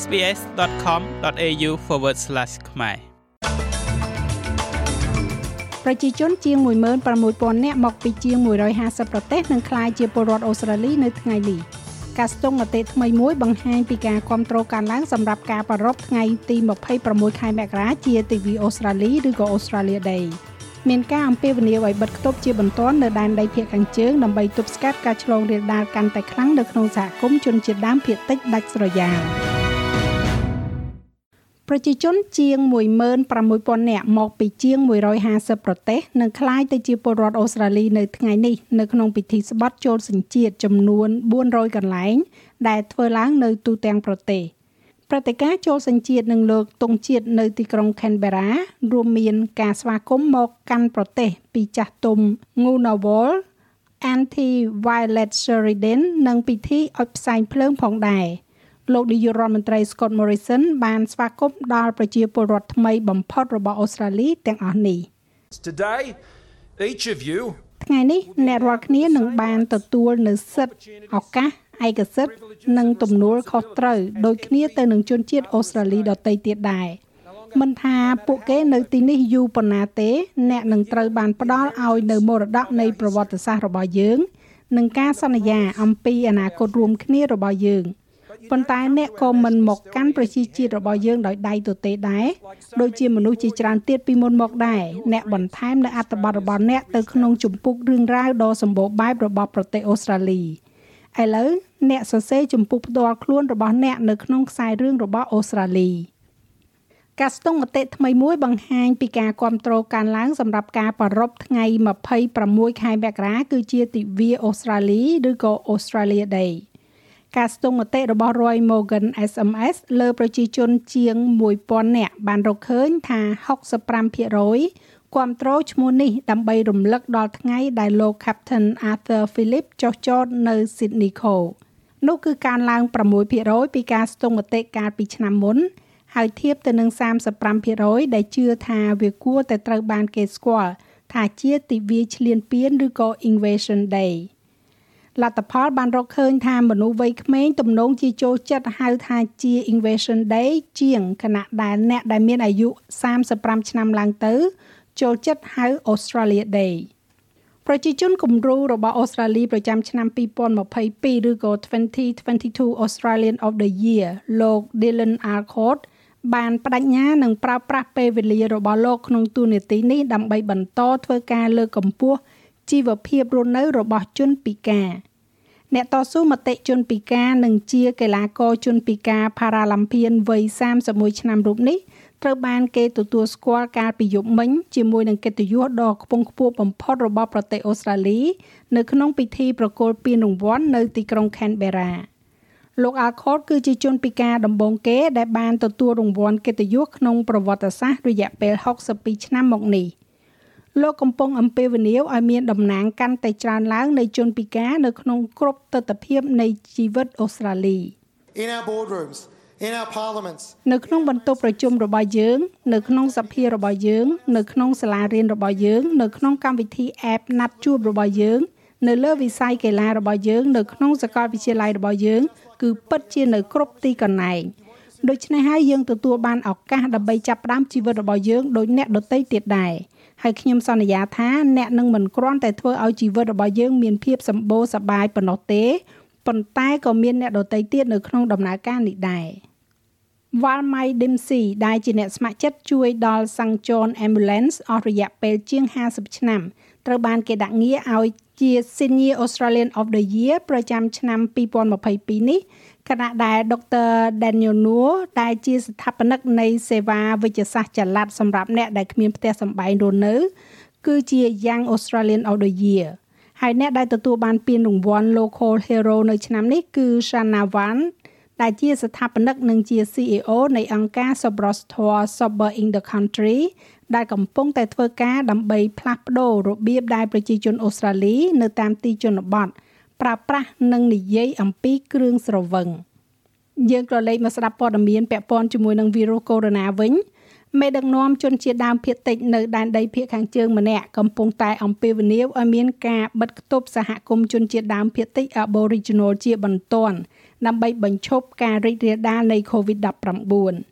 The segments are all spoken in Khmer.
sbs.com.au/ ខ្មែរប្រជាជនជាង16000នាក់មកពីជាង150ប្រទេសនឹងក្លាយជាពលរដ្ឋអូស្ត្រាលីនៅថ្ងៃនេះការស្ទង់មតិថ្មីមួយបង្ហាញពីការគ្រប់គ្រងការឡើងសម្រាប់ការប្រារព្ធថ្ងៃទី26ខែមករាជាទិវាអូស្ត្រាលីឬក៏ Australia Day មានការអំពាវនាវឲ្យបិទគប់ជាបន្ទាន់នៅដែនដីភាគខាងជើងដើម្បីទប់ស្កាត់ការឆ្លងរាលដាលកាន់តែខ្លាំងនៅក្នុងសហគមន៍ជនជាតិដើមភាគតិចដាច់ស្រយាល។ ប្រជាជនជាង16000នាក់មកពីជាង150ប្រទេសនឹងក្លាយទៅជាពលរដ្ឋអូស្ត្រាលីនៅថ្ងៃនេះនៅក្នុងពិធីស្បត់ចូលសញ្ជាតិចំនួន400កន្លែង ដែលធ្វើឡើងនៅទូទាំងប្រទេសព្រឹត្តិការណ៍ចូលសញ្ជាតិនឹងលើកទង់ជាតិនៅទីក្រុង Canberra រួមមានការស្វាគមន៍មកកាន់ប្រទេសពីចាស់ទុំ Ngunnawal Anti Violet Sheridan និងពិធីអុជផ្សែងភ្លើងផងដែរ។ លោកនាយករដ្ឋមន្ត្រី Scott Morrison បានស្វាគមន៍ដល់ប្រជាពលរដ្ឋថ្មីបំផុតរបស់អូស្ត្រាលីទាំងអស់នេះ Today each of you ថ្ងៃនេះអ្នករាល់គ្នានឹងបានទទួលនូវសិទ្ធិឱកាសឯកសិទ្ធិនិងទំនួលខុសត្រូវដូចគ្នាទៅនឹងជនជាតិអូស្ត្រាលីដទៃទៀតដែរមិនថាពួកគេនៅទីនេះយូរប៉ុណ្ណាទេ អ្នកនឹងត្រូវបានផ្ដល់ឲ្យនៅមរតកនៃប្រវត្តិសាស្ត្ររបស់យើង និងការសន្យាអំពីអនាគតរួមគ្នារបស់យើង។ ប៉ុន្តែអ្នកក៏មិនមកកាន់ប្រជាជាតិរបស់យើងដោយដៃទទេដែរដូចជាមនុស្សជាច្រើនទៀតពីមុនមកដែរអ្នកបន្ថែមនៅអត្ថបទរបស់អ្នកទៅក្នុងជំពូករឿងរ៉ាវដ៏សម្បូរបែបរបស់ប្រទេសអូស្ត្រាលីឥឡូវអ្នកសរសេរជំពូកផ្ទាល់ខ្លួនរបស់អ្នកនៅក្នុងខ្សែរឿងរបស់អូស្ត្រាលីការស្ទង់មតិថ្មីមួយបង្ហាញពីការគ្រប់គ្រងការឡើងសម្រាប់ការប្រារព្ធថ្ងៃ26ខែមករាគឺជាទិវាអូស្ត្រាលីឬក៏ Australia Day ការស្ទង់មតិរបស់ Roy Morgan SMS លើប្រជាជនជាង1000នាក់បានរកឃើញថា65%គាំទ្រឈ្មោះនេះដើម្បីរំលឹកដល់ថ្ងៃដែលលោក Captain Arthur Phillip ចុះចតនៅ Sydney Cove នោះគឺការឡើង6%ពីការស្ទង់មតិកាលពីឆ្នាំមុនហើយធៀបទៅនឹង35%ដែលជឿថាវាគួរតែត្រូវបានគេស្គាល់ថាជាទិវាឈ្លានពានឬក៏ Invasion Day ។ លទ្ធផលបានរកឃើញថាមនុស្សវ័យក្មេងទំនងជាចូលចិត្តហៅថាជា Invasion Day ជាងខណៈដែលអ្នកដែលមានអាយុ35ឆ្នាំឡើងទៅ ចូលចិត្តហៅ Australia Day ប្រជាជនគំរូរបស់អូស្ត្រាលីប្រចាំឆ្នាំ2022ឬក៏2022 Australian of the Year លោក Dylan Alcott បានបដិញ្ញានឹងប្រើប្រាស់ពេលវេលារបស់លោកក្នុងទូនាទីនេះដើម្បីបន្តធ្វើការលើកកម្ពស់ ជីវភាពរស់នៅរបស់ជនពិការអ្នកតស៊ូមតិជនពិការនិងជាកីឡាករជនពិការផារ៉ាឡ িম্প ៀនវ័យ31ឆ្នាំរូបនេះត្រូវបានគេទទួលស្គាល់កាលពីយប់មិញជាមួយនឹងកិត្តិយសដ៏ខ្ពង់ខ្ពស់បំផុតរបស់ប្រទេសអូស្ត្រាលី នៅក្នុងពិធីប្រគល់ពានរង្វាន់នៅទីក្រុង Canberra លោក Alcott គឺជាជនពិការដំបូងគេ ដែលបានទទួលរង្វាន់កិត្តិយសក្នុងប្រវត្តិសាស្ត្ររយៈពេល62ឆ្នាំមកនេះ។ លោកកំពុងអំពាវនាវឲ្យមានតំណាងកាន់តែច្រើនឡើងនៃជនពិការនៅក្នុងគ្រប់ទិដ្ឋភាពនៃជីវិតអូស្ត្រាលី In our boardrooms in our parliaments នៅក្នុងបន្ទប់ប្រជុំរបស់យើង នៅក្នុងសភារបស់យើង នៅក្នុងសាលារៀនរបស់យើង នៅក្នុងកម្មវិធី app ណាត់ជួបរបស់យើង នៅលើវិស័យកីឡារបស់យើង នៅក្នុងសាកលវិទ្យាល័យរបស់យើង គឺពិតជានៅគ្រប់ទីកន្លែងដូច្នេះហើយយើងទទួលបានឱកាសដើម្បីចាប់ផ្ដើមជីវិតរបស់យើងដោយអ្នកដទៃទៀតដែរ ហើយខ្ញុំសន្យាថាអ្នកនឹងមិនគ្រាន់តែធ្វើឲ្យជីវិតរបស់យើងមានភាពសម្បូរសប្បាយប៉ុណ្ណោះទេប៉ុន្តែក៏មានអ្នកដទៃទៀតនៅក្នុងដំណើរការនេះដែរ Walmai Dempsey ដែលជាអ្នកស្ម័គ្រចិត្តជួយដល់ St. John Ambulance អស់រយៈពេលជាង50ឆ្នាំត្រូវបានគេដាក់ងារឲ្យជា Senior Australian of the Year ប្រចាំឆ្នាំ2022នេះ ខណៈដែលដុកទ័រ Daniel Noor ដែលជាស្ថាបនិកនៃសេវាវិទ្យាសាស្ត្រចល័តសម្រាប់អ្នកដែលគ្មានផ្ទះសម្បែងរស់នៅ គឺជា Young Australian of the Year ហើយអ្នកដែលទទួលបានពានរង្វាន់ Local Hero នៅឆ្នាំនេះគឺ Shana Wan ដែលជាស្ថាបនិកនិងជា CEO នៃអង្គការ Sobrostor Sober in the Country ដែលកំពុងតែធ្វើការដើម្បីផ្លាស់ប្ដូររបៀបដែលប្រជាជនអូស្ត្រាលី នៅតាមទីជនបទ ប្រើប្រាស់និងនិយាយអំពីគ្រឿងស្រវឹងយើងក៏លេខមកស្ដាប់ព័ត៌មានពាក់ព័ន្ធជាមួយនឹងវីរុសកូវីដ -19 វិញមេដឹកនាំជនជាតិដើមភាគតិចនៅដែនដីភាគខាងជើងម្នាក់កំពុងតែអំពាវនាវឲ្យមានការបិទគប់សហគមន៍ជនជាតិដើមភាគតិច Aboriginal ជាបន្ទាន់ដើម្បីបញ្ឈប់ការរីករាលដាលនៃ COVID-19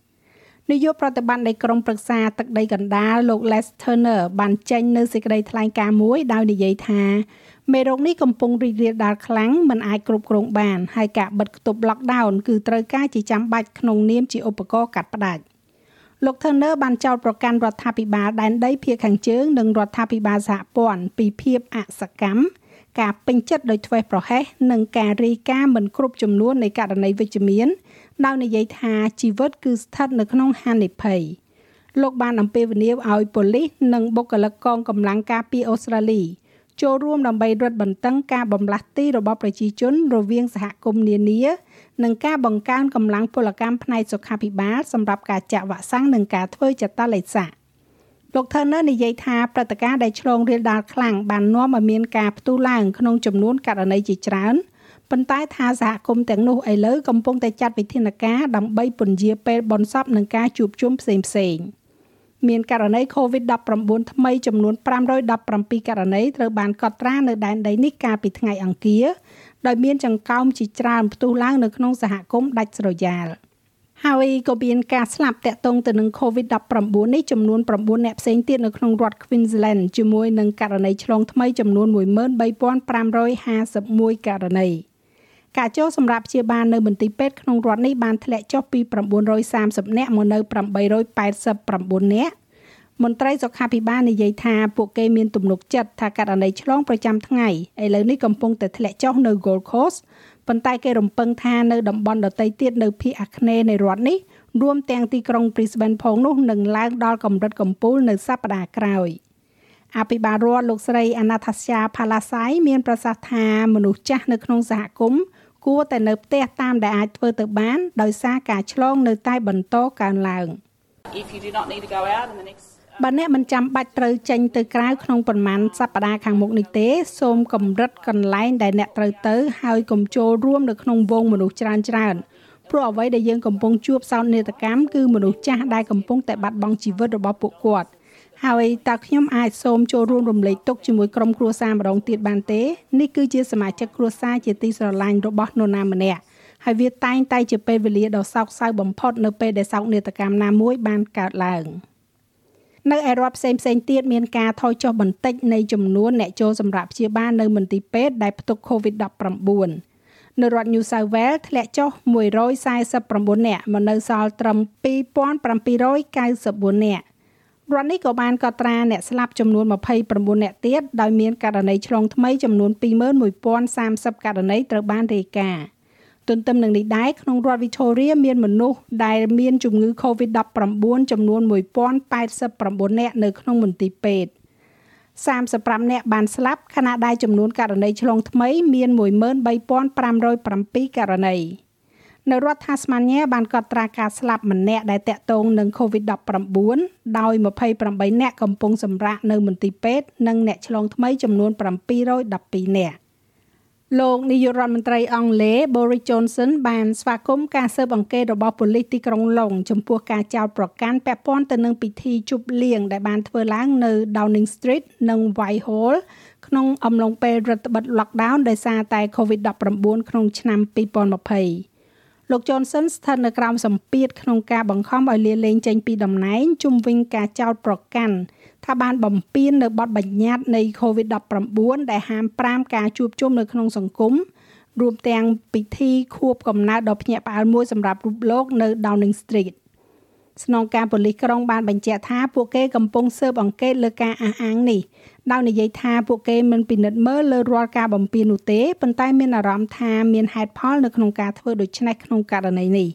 នាយកប្រតិបត្តិនៃក្រមប្រឹក្សាទឹកដីកណ្ដាលលោក Les Turner បានចេញនៅសេចក្តីថ្លែងការណ៍មួយដោយនិយាយថាមេរោគនេះកំពុងរីករាលដាលខ្លាំងមិនអាចគ្រប់គ្រងបានហើយការបិទគប់ lockdown គឺត្រូវការជាចាំបាច់ក្នុងនាមជាឧបករណ៍កាត់ផ្តាច់លោក Turner បានចោទប្រកាន់រដ្ឋាភិបាលដែនដីភាគខាងជើងនិងរដ្ឋាភិបាលសហព័ន្ធពីភាពអសកម្មការពេញចិត្តដោយធ្វេសប្រហែសនិងការរាយការណ៍មិនគ្រប់ចំនួននៃករណីវិជ្ជមាន ដោយនិយាយថាជីវិតគឺស្ថិតនៅក្នុងហានិភ័យលោកបានអំពាវនាវឲ្យប៉ូលីសនិងបុគ្គលិកកងកម្លាំងការពារអូស្ត្រាលីចូលរួមដើម្បីរឹតបន្តឹងការបំលាស់ទីរបស់ប្រជាជនរវាងសហគមន៍នានានិងការបង្កើនកម្លាំងពលកម្មផ្នែកសុខាភិបាលសម្រាប់ការចាក់វ៉ាក់សាំងនិងការធ្វើចតាឡេសាលោក Turner និយាយថាព្រឹត្តិការណ៍ដែលឆ្លងរាលដាលខ្លាំងបាននាំឲ្យមានការផ្ទុះឡើងក្នុងចំនួនករណីជាច្រើន ប៉ុន្តែថាសហគមន៍ទាំងនោះឥឡូវកំពុងតែចាត់វិធានការដើម្បីពន្យាពេលបនសពនឹងការជួបជុំផ្សេងផ្សេងមានករណី COVID-19 ថ្មីចំនួន517ករណីត្រូវបានកត់ត្រានៅដែនដីនេះកាលពីថ្ងៃអង្គារដោយមានចង្កោមជាច្រើនផ្ទុះឡើងនៅក្នុងសហគមន៍ដាច់ស្រយាលហើយក៏មានការស្លាប់តាក់ទងទៅនឹង COVID-19 នេះចំនួន9អ្នកផ្សេងទៀតនៅក្នុងរដ្ឋ Queensland ជាមួយនឹងករណីឆ្លងថ្មីចំនួន13551ករណី ការចូលសម្រាប់ព្យាបាលនៅមន្ទីរពេទ្យក្នុងរដ្ឋនេះបានធ្លាក់ចុះពី930នាក់មកនៅ889នាក់មន្ត្រីសុខាភិបាលនិយាយថាពួកគេមានទំនុកចិត្តថាករណីឆ្លងប្រចាំថ្ងៃឥឡូវនេះកំពុងតែធ្លាក់ចុះនៅ Gold Coast ប៉ុន្តែគេរំពឹងថានៅតំបន់ដទៃទៀតនៅភាគអាគ្នេយ៍នៃរដ្ឋនេះរួមទាំងទីក្រុង Brisbane ផងនោះនឹងឡើងដល់កម្រិតកំពូលនៅសប្តាហ៍ក្រោយអភិបាលរដ្ឋលោកស្រី Anastasia Palasai មានប្រសាសន៍ថាមនុស្សចាស់នៅក្នុងសហគមន៍ គួរតែនៅផ្ទះតាមដែលអាចធ្វើទៅបានដោយសារការឆ្លងនៅតែបន្តកើនឡើង If you do not need to go out in the next បើអ្នកមិនចាំបាច់ត្រូវចេញទៅក្រៅក្នុងប្រមាណសប្តាហ៍ខាងមុខនេះទេសូមកម្រិតកន្លែងដែលអ្នកត្រូវទៅហើយកុំចូលរួមនៅក្នុងវងមនុស្សច្រើនច្រើនព្រោះអ្វីដែលយើងកំពុងជួបសោកនាដកម្មគឺមនុស្សចាស់ដែលកំពុងតែបាត់បង់ជីវិតរបស់ពួកគាត់ ហើយតើខ្ញុំអាចសូមចូលរួមរំលែកទុកជាមួយក្រុមគ្រួសារម្ដងទៀតបានទេនេះគឺជាសមាជិកគ្រួសារជាទីស្រឡាញ់របស់នរណាម្នាក់ហើយវាតែងតែជាពេលវេលាដ៏សោកសៅបំផុតនៅពេលដែលសោកនាដកម្មណាមួយបានកើតឡើង។នៅឯរដ្ឋផ្សេងផ្សេងទៀតមានការថយចុះបន្តិចនៃចំនួនអ្នកចូលសម្រាប់ព្យាបាលនៅមន្ទីរពេទ្យដែលផ្ទុក COVID-19 នៅរដ្ឋ New South Wales ធ្លាក់ចុះ149នាក់មកនៅសល់ត្រឹម2794នាក់ រដ្ឋនេះក៏បានកត់ត្រាអ្នកស្លាប់ចំនួន29នាក់ទៀតដោយមានករណីឆ្លងថ្មីចំនួន21030ករណីត្រូវបានរាយការណ៍ទន្ទឹមនឹងនេះដែរក្នុងរដ្ឋ Victoria មានមនុស្សដែលមានជំងឺ COVID-19 ចំនួន1089នាក់នៅក្នុងមន្ទីរពេទ្យ35នាក់បានស្លាប់ខណៈដែលចំនួនករណីឆ្លងថ្មីមាន13507ករណី នៅរដ្ឋ Tasmania បានកត់ត្រាការស្លាប់ម្នាក់ដែលតាក់ទងនឹង COVID-19 ដោយ28នាក់កំពុងសម្រាកនៅមន្ទីរពេទ្យនិងអ្នកឆ្លងថ្មីចំនួន712នាក់លោកនាយករដ្ឋមន្ត្រីអង់គ្លេស Boris Johnson បានស្វាគមន៍ការស៊ើបអង្កេតរបស់ប៉ូលីសទីក្រុងឡុងចំពោះការចោទប្រកាន់ពាក់ព័ន្ធទៅនឹងពិធីជប់លៀងដែលបានធ្វើឡើងនៅ Downing Street និង Whitehall ក្នុងអំឡុងពេលរដ្ឋបិទ lockdown ដោយសារតែ COVID-19 ក្នុងឆ្នាំ2020 លោក Johnson ស្ថិតនៅក្រោមសម្ពាធក្នុងការបង្ខំឲ្យលាលែងចេញពីតំណែងជុំវិញការចោទប្រកាន់ថាបានបំពាននៅបទបញ្ញត្តិនៃ COVID-19 ដែលហាម5ការជួបជុំនៅក្នុងសង្គមរួមទាំងពិធីខួបកំណើតដ៏ភ្ញាក់ផ្អើលមួយសម្រាប់រូបលោកនៅ Downing Street ស្នងការប៉ូលីសក្រុងបានបញ្ជាក់ថាពួកគេកំពុងស៊ើបអង្កេតលើការអះអាងនេះ ដោយនិយាយថាពួកគេមិនពិនិត្យមើលលើរាល់ការបំពាននោះទេប៉ុន្តែមានអារម្មណ៍ថាមានហេតុផលនៅក្នុងការធ្វើដូច្នេះក្នុងករណីនេះ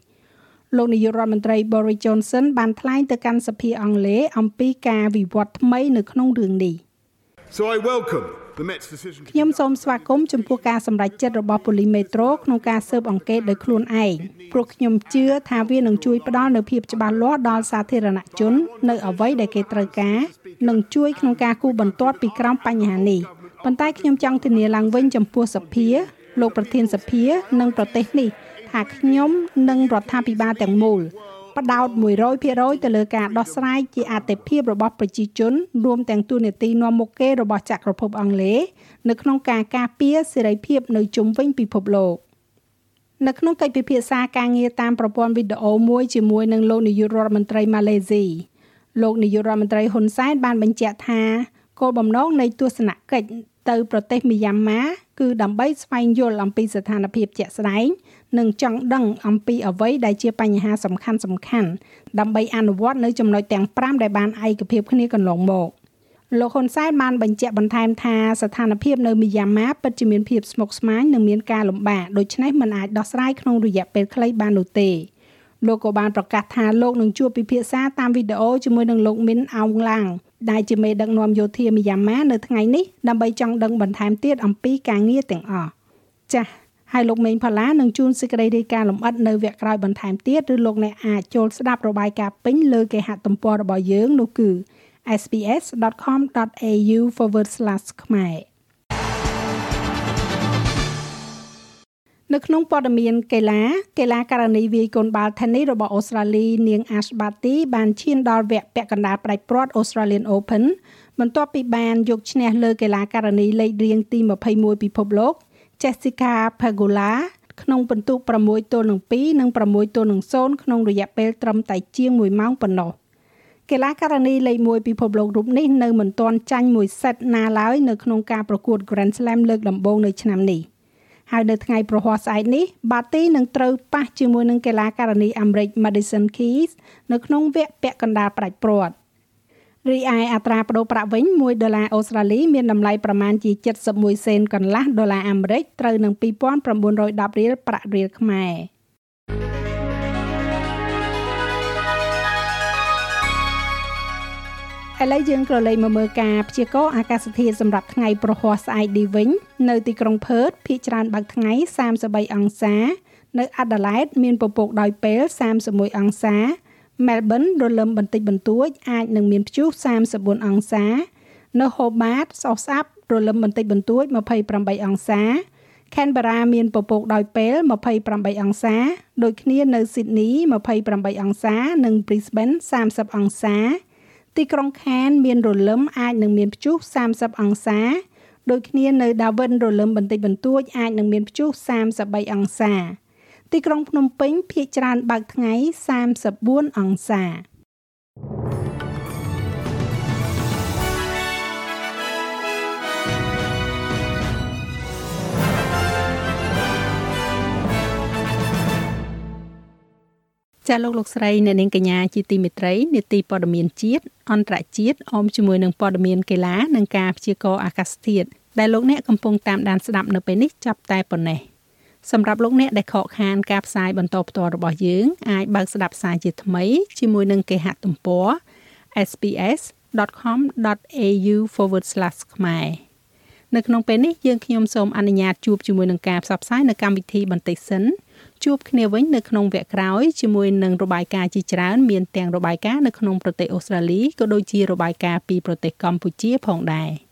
លោកនាយករដ្ឋមន្ត្រី Boris Johnson បានថ្លែងទៅកាន់សភាអង់គ្លេសអំពីការវិវត្តថ្មីនៅក្នុងរឿងនេះ So I welcome the Met's decision ខ្ញុំសូមស្វាគមន៍ចំពោះការសម្រេចចិត្តរបស់ប៉ូលីសមេត្រូ ក្នុងការស៊ើបអង្កេតដោយខ្លួនឯងព្រោះខ្ញុំជឿថាវានឹងជួយផ្ដល់នូវភាពច្បាស់លាស់ដល់សាធារណជន នៅអ្វីដែលគេត្រូវការនិងជួយក្នុងការគូបន្ទាត់ពីក្រោមបញ្ហានេះប៉ុន្តែខ្ញុំចង់ធានាឡើងវិញចំពោះសភាលោកប្រធានសភា និងប្រទេសនេះថាខ្ញុំនិងរដ្ឋាភិបាលទាំងមូល ផ្ដោត100%ទៅលើការដោះស្រាយជាអតិភិបរបស់ប្រជាជនរួមទាំងទូនាទីនាំមុខគេរបស់ចក្រភពអង់គ្លេសនៅក្នុងការការពារសេរីភាពនៅជុំវិញពិភពលោកនៅក្នុងកិច្ចពិភាក្សាការងារតាមប្រព័ន្ធវីដេអូមួយជាមួយនឹងលោកនាយករដ្ឋមន្ត្រីម៉ាឡេស៊ីលោកនាយករដ្ឋមន្ត្រីហ៊ុនសែនបានបញ្ជាក់ថាគោលបំណងនៃទស្សនកិច្ច ទៅប្រទេសមីយ៉ាន់ម៉ាគឺដើម្បីស្វែងយល់អំពីស្ថានភាពជាក់ស្ដែង និងចង់ដឹងអំពីអ្វីដែលជាបញ្ហាសំខាន់សំខាន់ដើម្បីអនុវត្តនៅចំណុចទាំង5ដែលបានឯកភាពគ្នាកន្លងមកលោកហ៊ុនសែនបានបញ្ជាក់បន្ថែមថាស្ថានភាពនៅមីយ៉ាន់ម៉ាពិតជាមានភាពស្មុគស្មាញនិងមានការលំបាកដូច្នេះមិនអាចដោះស្រាយក្នុងរយៈពេលខ្លីបាននោះទេលោកក៏បានប្រកាសថាលោកនឹងជួបពិភាក្សាតាមវីដេអូជាមួយនឹងលោកមីនអោងឡាង ដែលជាមេដឹកនាំយោធាមីយ៉ាន់ម៉ានៅថ្ងៃនេះដើម្បីចង់ដឹងបន្ថែមទៀតអំពីការងារទាំងអស់ចាស់ហើយលោកមេងផល្លានឹងជួនសេចក្តីរាយការណ៍លម្អិតនៅវគ្គក្រោយបន្ថែមទៀតឬលោកអ្នកអាចចូលស្ដាប់របាយការណ៍ពេញលើគេហទំព័ររបស់យើងនោះគឺ sbs.com.au/ ខ្មែរ នៅក្នុងព័ត៌មានកីឡាកីឡាករនីវាយកូនបាល់ Tennis របស់អូស្ត្រាលីនាង Ash Barty បានឈានដល់វគ្គពាក់កណ្ដាលផ្ដាច់ព្រាត់ Australian Open បន្ទាប់ពីបានយកឈ្នះលើកីឡាករនីលេខរៀងទី21ពិភពលោក Jessica Pegula ក្នុងពិន្ទុ6ទល់នឹង2និង6ទល់នឹង0ក្នុងរយៈពេលត្រឹមតែជាង1ម៉ោងប៉ុណ្ណោះកីឡាករនីលេខ1ពិភពលោករូបនេះនៅមិនទាន់ចាញ់មួយសេតណាឡើយនៅក្នុងការប្រកួត Grand Slam លើកដំបូងនៅឆ្នាំនេះ។ ហើយនៅថ្ងៃប្រហ័សស្អែកនេះបាទីនឹងត្រូវប៉ះជាមួយនឹងកីឡាករនីអាមេរិក Madison Keys នៅក្នុងវគ្គពាក់កណ្ដាលផ្ដាច់ព្រាត់រីឯអត្រាប្តូរប្រាក់វិញ1ដុល្លារអូស្ត្រាលីមានតម្លៃប្រមាណជា71សេនកន្លះដុល្លារអាមេរិកត្រូវនឹង2910រៀលប្រាក់រៀលខ្មែរ ឥឡូវយើងក៏លេខមកមើលការព្យាករណ៍អាកាសធាតុសម្រាប់ថ្ងៃប្រហ័សស្អែកនេះវិញនៅទីក្រុងផឺតភាគច្រើនបើកថ្ងៃ33អង្សានៅអាដាលេដមានពពកដោយពេល31អង្សាមែលប៊នរលឹមបន្តិចបន្តួចអាចនឹងមានព្យុះ34អង្សានៅហូបាតសោះស្អាប់រលឹមបន្តិចបន្តួច28អង្សា Canberra មានពពកដោយពេល28អង្សាដូចគ្នានៅ Sydney 28អង្សា និង Brisbane 30អង្សា ទីក្រុងខាន មានរលឹមអាចនឹងមានព្យុះ30អង្សាដូចគ្នានៅដាវិនរលឹមបន្តិចបន្តួចអាចនឹងមានព្យុះ33អង្សា ទីក្រុងភ្នំពេញភាគច្រើនបើកថ្ងៃ34អង្សា ចាលោកលោកស្រីអ្នកនាងកញ្ញាជាទីមេត្រីនេតិព័ត៌មានជាតិអន្តរជាតិអមជាមួយនឹងព័ត៌មានកីឡានិងការព្យាករណ៍អាកាសធាតុដែលលោកអ្នកកំពុងតាមដានស្ដាប់នៅពេលនេះចាប់តែប៉ុណ្ណេះសម្រាប់លោកអ្នកដែលខកខានការផ្សាយបន្តផ្ទាល់របស់យើងអាចបើកស្ដាប់ផ្សាយជាថ្មីជាមួយនឹងគេហទំព័រ sps.com.au/ ខ្មែរនៅក្នុងពេលនេះយើងខ្ញុំសូមអនុញ្ញាតជួបជាមួយនឹងការផ្សព្វផ្សាយនៅកម្មវិធីបន្តិចសិន ជួបគ្នាវិញនៅក្នុងវគ្គក្រោយជាមួយនឹងរបាយការណ៍ជាច្រើនមានទាំងរបាយការណ៍នៅក្នុងប្រទេសអូស្ត្រាលីក៏ដូចជារបាយការណ៍ពីប្រទេសកម្ពុជាផងដែរ។